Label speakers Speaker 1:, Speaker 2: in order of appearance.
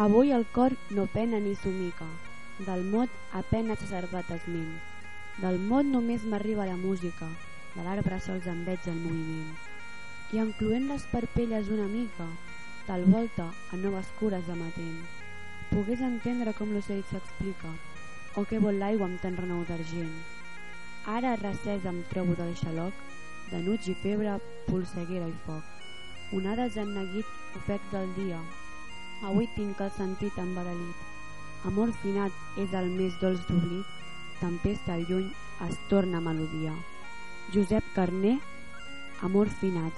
Speaker 1: Avui el cor no pena ni somica, del mot apenas acerbat esment. Del mot només m'arriba la música, de l'arbre sols em veig el moviment. I encloent les parpelles una mica, tal volta a noves cures de matent. Pogués entendre com l'ocell s'explica, o què vol l'aigua amb tant renou d'argent. Ara recès em trobo del xaloc, de nuig i febre, polseguera i foc. Onades han neguit ofec del dia, avui tinc el sentit embadalit. Amor finat és el més dolç d'oblit, tempesta lluny es torna melodia. Josep Carner, Amor finat.